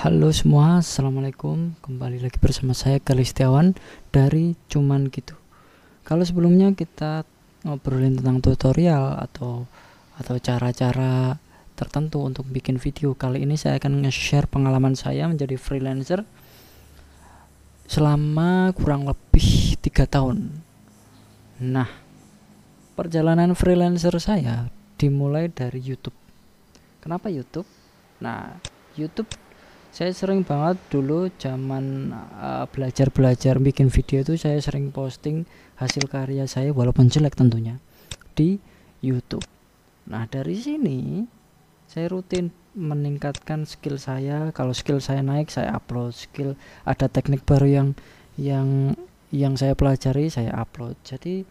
Halo semua, Assalamualaikum. Kembali lagi bersama saya Kalistiawan Dari Cuman Gitu. Kalau sebelumnya kita ngobrolin tentang tutorial Atau atau cara-cara tertentu untuk bikin video Kali ini saya akan nge-share pengalaman saya menjadi freelancer Selama kurang lebih tiga tahun. Nah, perjalanan freelancer saya dimulai dari YouTube. Kenapa YouTube? Nah, YouTube saya sering banget dulu zaman uh, belajar-belajar bikin video itu saya sering posting hasil karya saya walaupun jelek tentunya di YouTube. Nah, dari sini saya rutin meningkatkan skill saya. Kalau skill saya naik, saya upload. Skill ada teknik baru yang yang yang saya pelajari, saya upload. Jadi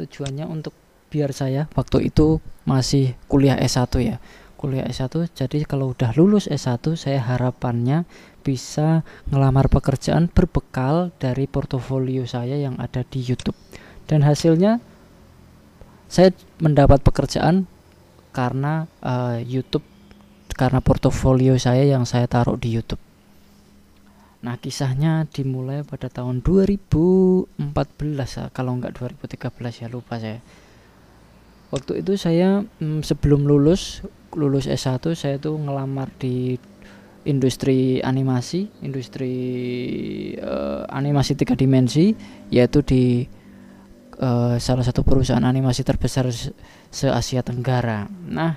tujuannya untuk biar saya waktu itu masih kuliah S1 ya kuliah S1 jadi kalau udah lulus S1 saya harapannya bisa ngelamar pekerjaan berbekal dari portofolio saya yang ada di YouTube. Dan hasilnya saya mendapat pekerjaan karena uh, YouTube karena portofolio saya yang saya taruh di YouTube. Nah kisahnya dimulai pada tahun 2014 kalau enggak 2013 ya lupa saya. Waktu itu saya mm, sebelum lulus lulus S1 saya tuh ngelamar di industri animasi industri uh, animasi tiga dimensi yaitu di uh, salah satu perusahaan animasi terbesar se Asia Tenggara. Nah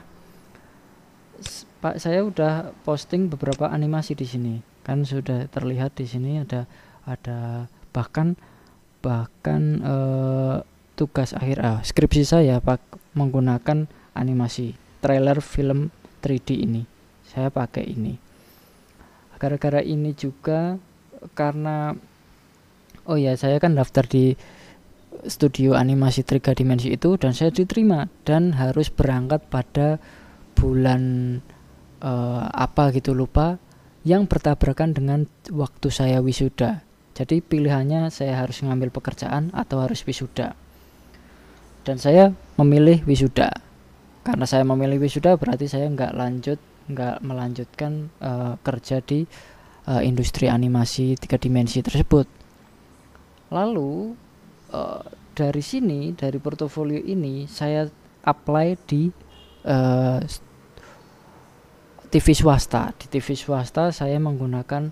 Pak saya udah posting beberapa animasi di sini. Kan sudah terlihat di sini ada ada bahkan bahkan uh, tugas akhir ah, skripsi saya pak menggunakan animasi trailer film 3D ini. Saya pakai ini. Gara-gara ini juga karena oh ya saya kan daftar di studio animasi tiga dimensi itu dan saya diterima dan harus berangkat pada bulan uh, apa gitu lupa yang bertabrakan dengan waktu saya wisuda. Jadi pilihannya saya harus mengambil pekerjaan atau harus wisuda. Dan saya memilih wisuda karena saya memilih wisuda berarti saya nggak lanjut nggak melanjutkan uh, kerja di uh, industri animasi tiga dimensi tersebut. Lalu uh, dari sini dari portofolio ini saya apply di uh, TV swasta. Di TV swasta saya menggunakan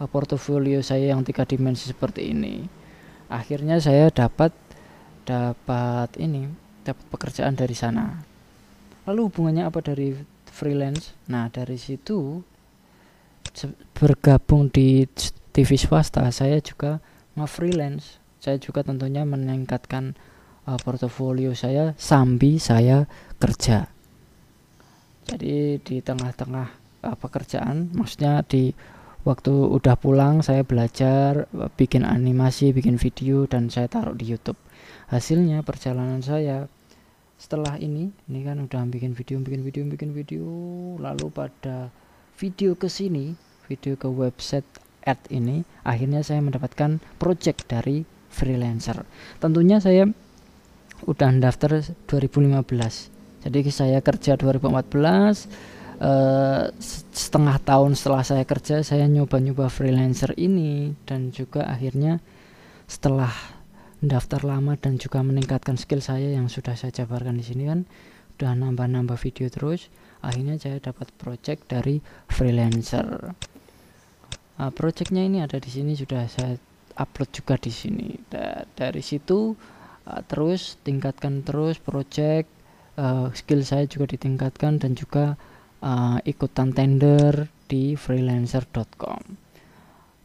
uh, portofolio saya yang tiga dimensi seperti ini. Akhirnya saya dapat dapat ini dapat pekerjaan dari sana lalu hubungannya apa dari freelance? Nah dari situ bergabung di TV swasta saya juga nge-freelance. Saya juga tentunya meningkatkan uh, portofolio saya sambil saya kerja. Jadi di tengah-tengah uh, pekerjaan maksudnya di waktu udah pulang saya belajar bikin animasi bikin video dan saya taruh di YouTube. Hasilnya perjalanan saya setelah ini ini kan udah bikin video bikin video bikin video lalu pada video ke sini video ke website ad ini akhirnya saya mendapatkan project dari freelancer. Tentunya saya udah daftar 2015 jadi saya kerja 2014 Uh, setengah tahun setelah saya kerja saya nyoba-nyoba freelancer ini dan juga akhirnya setelah daftar lama dan juga meningkatkan skill saya yang sudah saya jabarkan di sini kan. Udah nambah-nambah video terus akhirnya saya dapat project dari freelancer. Nah, projectnya ini ada di sini sudah saya upload juga di sini. Da dari situ uh, terus tingkatkan terus project uh, skill saya juga ditingkatkan dan juga uh, ikutan tender di freelancer.com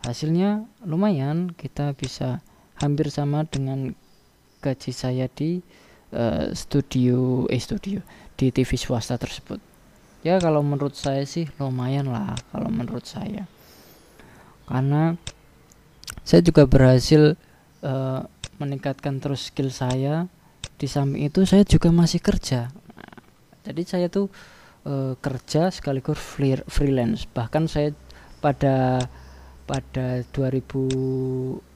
hasilnya lumayan kita bisa hampir sama dengan gaji saya di uh, studio eh studio di TV swasta tersebut. Ya kalau menurut saya sih lumayan lah kalau menurut saya. Karena saya juga berhasil uh, meningkatkan terus skill saya. Di samping itu saya juga masih kerja. Jadi saya tuh uh, kerja sekaligus freelance. Bahkan saya pada pada 2000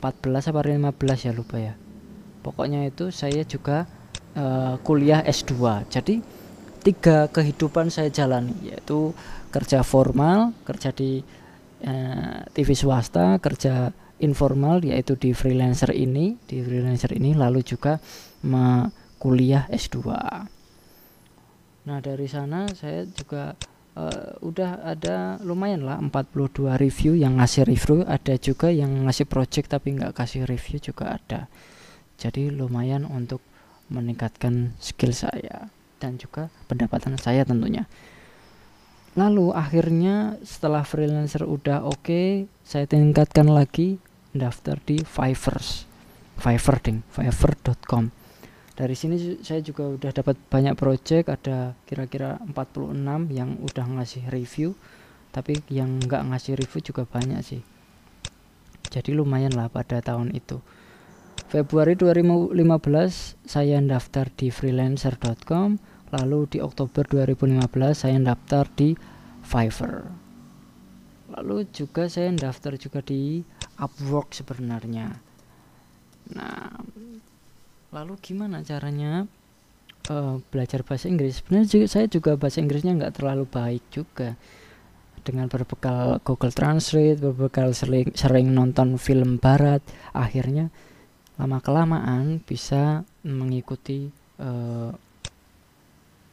14 apa 15 ya lupa ya. Pokoknya itu saya juga uh, kuliah S2 jadi tiga kehidupan saya jalani yaitu kerja formal kerja di uh, TV swasta kerja informal yaitu di freelancer ini di freelancer ini lalu juga kuliah S2 nah dari sana saya juga uh, udah ada lumayan lah 42 review yang ngasih review. Ada juga yang ngasih project tapi nggak kasih review juga ada. Jadi lumayan untuk meningkatkan skill saya dan juga pendapatan saya tentunya. Lalu akhirnya setelah freelancer udah oke okay, saya tingkatkan lagi daftar di Fiverr Fiverr ding fiverr.com dari sini saya juga udah dapat banyak project ada kira-kira 46 yang udah ngasih review tapi yang nggak ngasih review juga banyak sih. Jadi lumayan lah pada tahun itu. Februari 2015 saya daftar di freelancer.com lalu di Oktober 2015 saya daftar di Fiverr. Lalu juga saya daftar juga di Upwork sebenarnya. Nah lalu gimana caranya uh, belajar bahasa Inggris? Sebenarnya juga, saya juga bahasa Inggrisnya nggak terlalu baik juga. Dengan berbekal Google Translate berbekal sering, sering nonton film Barat akhirnya lama kelamaan bisa mengikuti uh,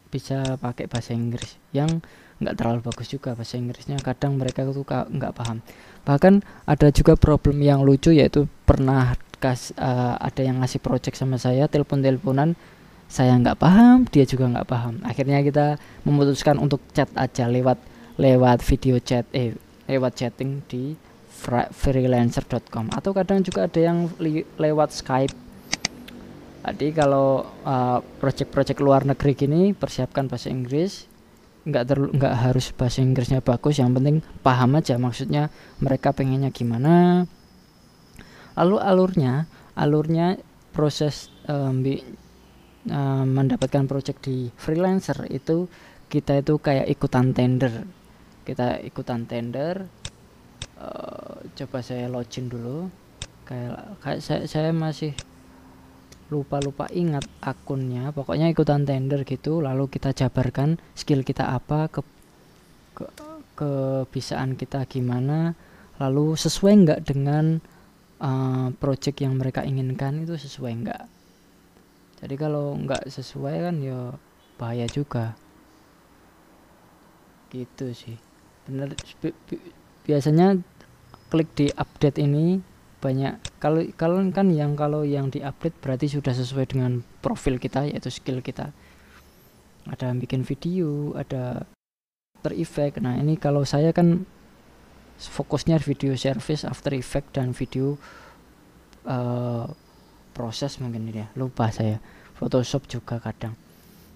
bisa pakai bahasa Inggris yang nggak terlalu bagus juga bahasa Inggrisnya. Kadang mereka tuh nggak paham. Bahkan ada juga problem yang lucu yaitu pernah kas uh, ada yang ngasih project sama saya telepon teleponan saya nggak paham dia juga nggak paham. Akhirnya kita memutuskan untuk chat aja lewat lewat video chat eh lewat chatting di freelancer.com atau kadang juga ada yang lewat Skype. Jadi kalau uh, project-project luar negeri gini persiapkan bahasa Inggris. Nggak terlalu nggak harus bahasa Inggrisnya bagus yang penting paham aja maksudnya mereka pengennya gimana lalu alurnya alurnya proses um, bi, um, mendapatkan project di freelancer itu kita itu kayak ikutan tender. Kita ikutan tender uh, coba saya login dulu. Kayak kayak saya, saya masih lupa-lupa ingat akunnya. Pokoknya ikutan tender gitu lalu kita jabarkan skill kita apa ke, ke kebisaan kita gimana lalu sesuai nggak dengan uh, project yang mereka inginkan itu sesuai nggak? Jadi kalau nggak sesuai kan ya bahaya juga. Gitu sih. Bener bi biasanya klik di update ini banyak kalau kalau kan yang kalau yang di update berarti sudah sesuai dengan profil kita yaitu skill kita. Ada bikin video ada After Effect nah ini kalau saya kan fokusnya video service After Effect dan video uh, proses mungkin ini ya lupa saya Photoshop juga kadang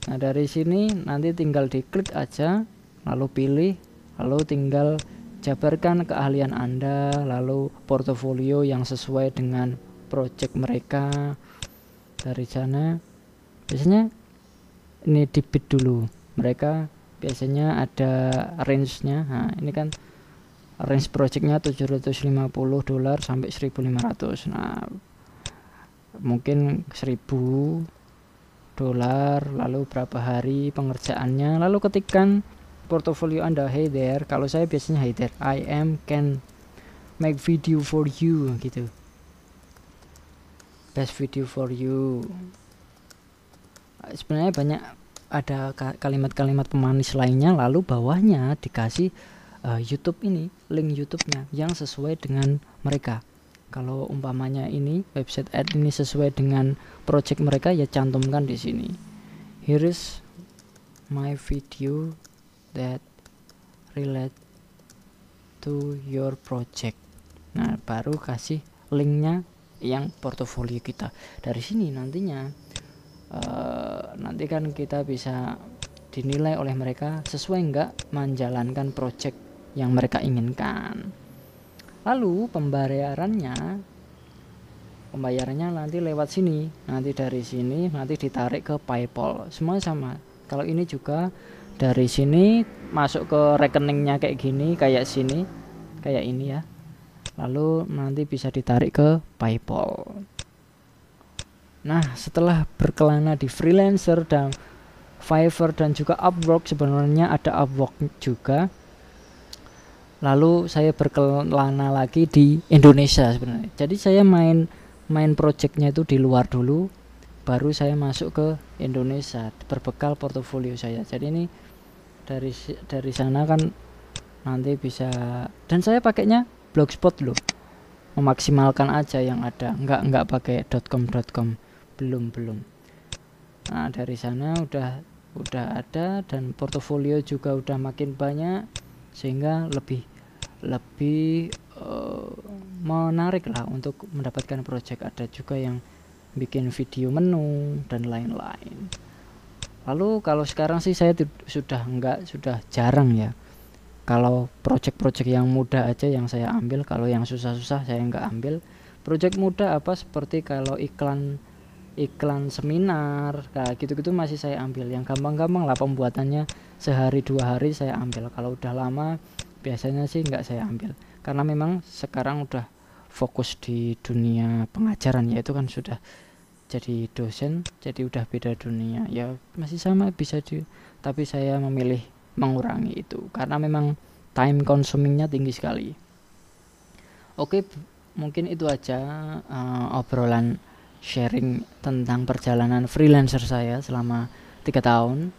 nah dari sini nanti tinggal diklik aja lalu pilih lalu tinggal jabarkan keahlian Anda, lalu portofolio yang sesuai dengan project mereka. Dari sana biasanya ini debit dulu. Mereka biasanya ada range-nya. Nah, ini kan range projectnya 750 dolar sampai 1500. Nah, mungkin 1000 dolar lalu berapa hari pengerjaannya. Lalu ketikkan portofolio Anda hey there. Kalau saya biasanya hey there I am can make video for you gitu. Best video for you. Sebenarnya banyak ada kalimat-kalimat pemanis lainnya lalu bawahnya dikasih uh, YouTube ini link YouTube-nya yang sesuai dengan mereka. Kalau umpamanya ini website ad ini sesuai dengan project mereka ya cantumkan di sini. Here is my video that relate to your project. Nah baru kasih linknya yang portofolio kita. Dari sini nantinya uh, nanti kan kita bisa dinilai oleh mereka sesuai enggak menjalankan project yang mereka inginkan. Lalu pembayarannya pembayarannya nanti lewat sini nanti dari sini nanti ditarik ke PayPal. Semua sama. Kalau ini juga dari sini masuk ke rekeningnya kayak gini kayak sini kayak ini ya. Lalu nanti bisa ditarik ke PayPal. Nah setelah berkelana di freelancer dan Fiverr dan juga Upwork sebenarnya ada Upwork juga lalu saya berkelana lagi di Indonesia sebenarnya. Jadi saya main main projectnya itu di luar dulu baru saya masuk ke Indonesia berbekal portofolio saya. Jadi ini dari dari sana kan nanti bisa dan saya pakainya blogspot loh. Memaksimalkan aja yang ada nggak nggak pakai .com .com. Belum belum. Nah dari sana udah udah ada dan portofolio juga udah makin banyak sehingga lebih lebih uh, menarik lah untuk mendapatkan project. Ada juga yang bikin video menu dan lain-lain. Lalu kalau sekarang sih saya sudah enggak sudah jarang ya. Kalau project-project yang mudah aja yang saya ambil kalau yang susah-susah saya enggak ambil. Project mudah apa? Seperti kalau iklan iklan seminar kayak gitu-gitu masih saya ambil. Yang gampang-gampang lah pembuatannya. Sehari dua hari saya ambil. Kalau udah lama biasanya sih nggak saya ambil. Karena memang sekarang udah fokus di dunia pengajaran ya itu kan sudah jadi dosen jadi udah beda dunia. Ya masih sama bisa di tapi saya memilih mengurangi itu. Karena memang time consumingnya tinggi sekali. Oke mungkin itu aja uh, obrolan sharing tentang perjalanan freelancer saya selama tiga tahun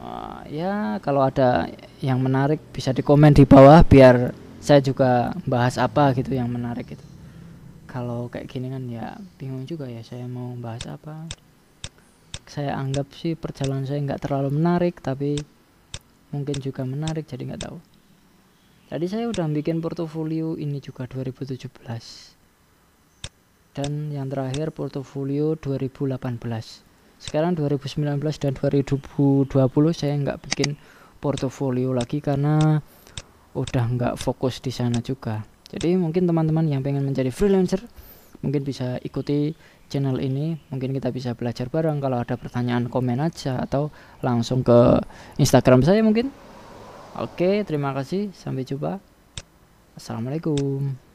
uh, ya kalau ada yang menarik bisa dikomen di bawah biar saya juga bahas apa gitu yang menarik itu. Kalau kayak gini kan ya bingung juga ya saya mau bahas apa. Saya anggap sih perjalanan saya nggak terlalu menarik tapi mungkin juga menarik jadi nggak tahu. Tadi saya udah bikin portofolio ini juga 2017 dan yang terakhir portofolio 2018 sekarang 2019 dan 2020 saya nggak bikin portofolio lagi karena udah nggak fokus di sana juga. Jadi mungkin teman-teman yang pengen menjadi freelancer mungkin bisa ikuti channel ini. Mungkin kita bisa belajar bareng. Kalau ada pertanyaan komen aja atau langsung ke Instagram saya mungkin. Oke terima kasih. Sampai jumpa. Assalamualaikum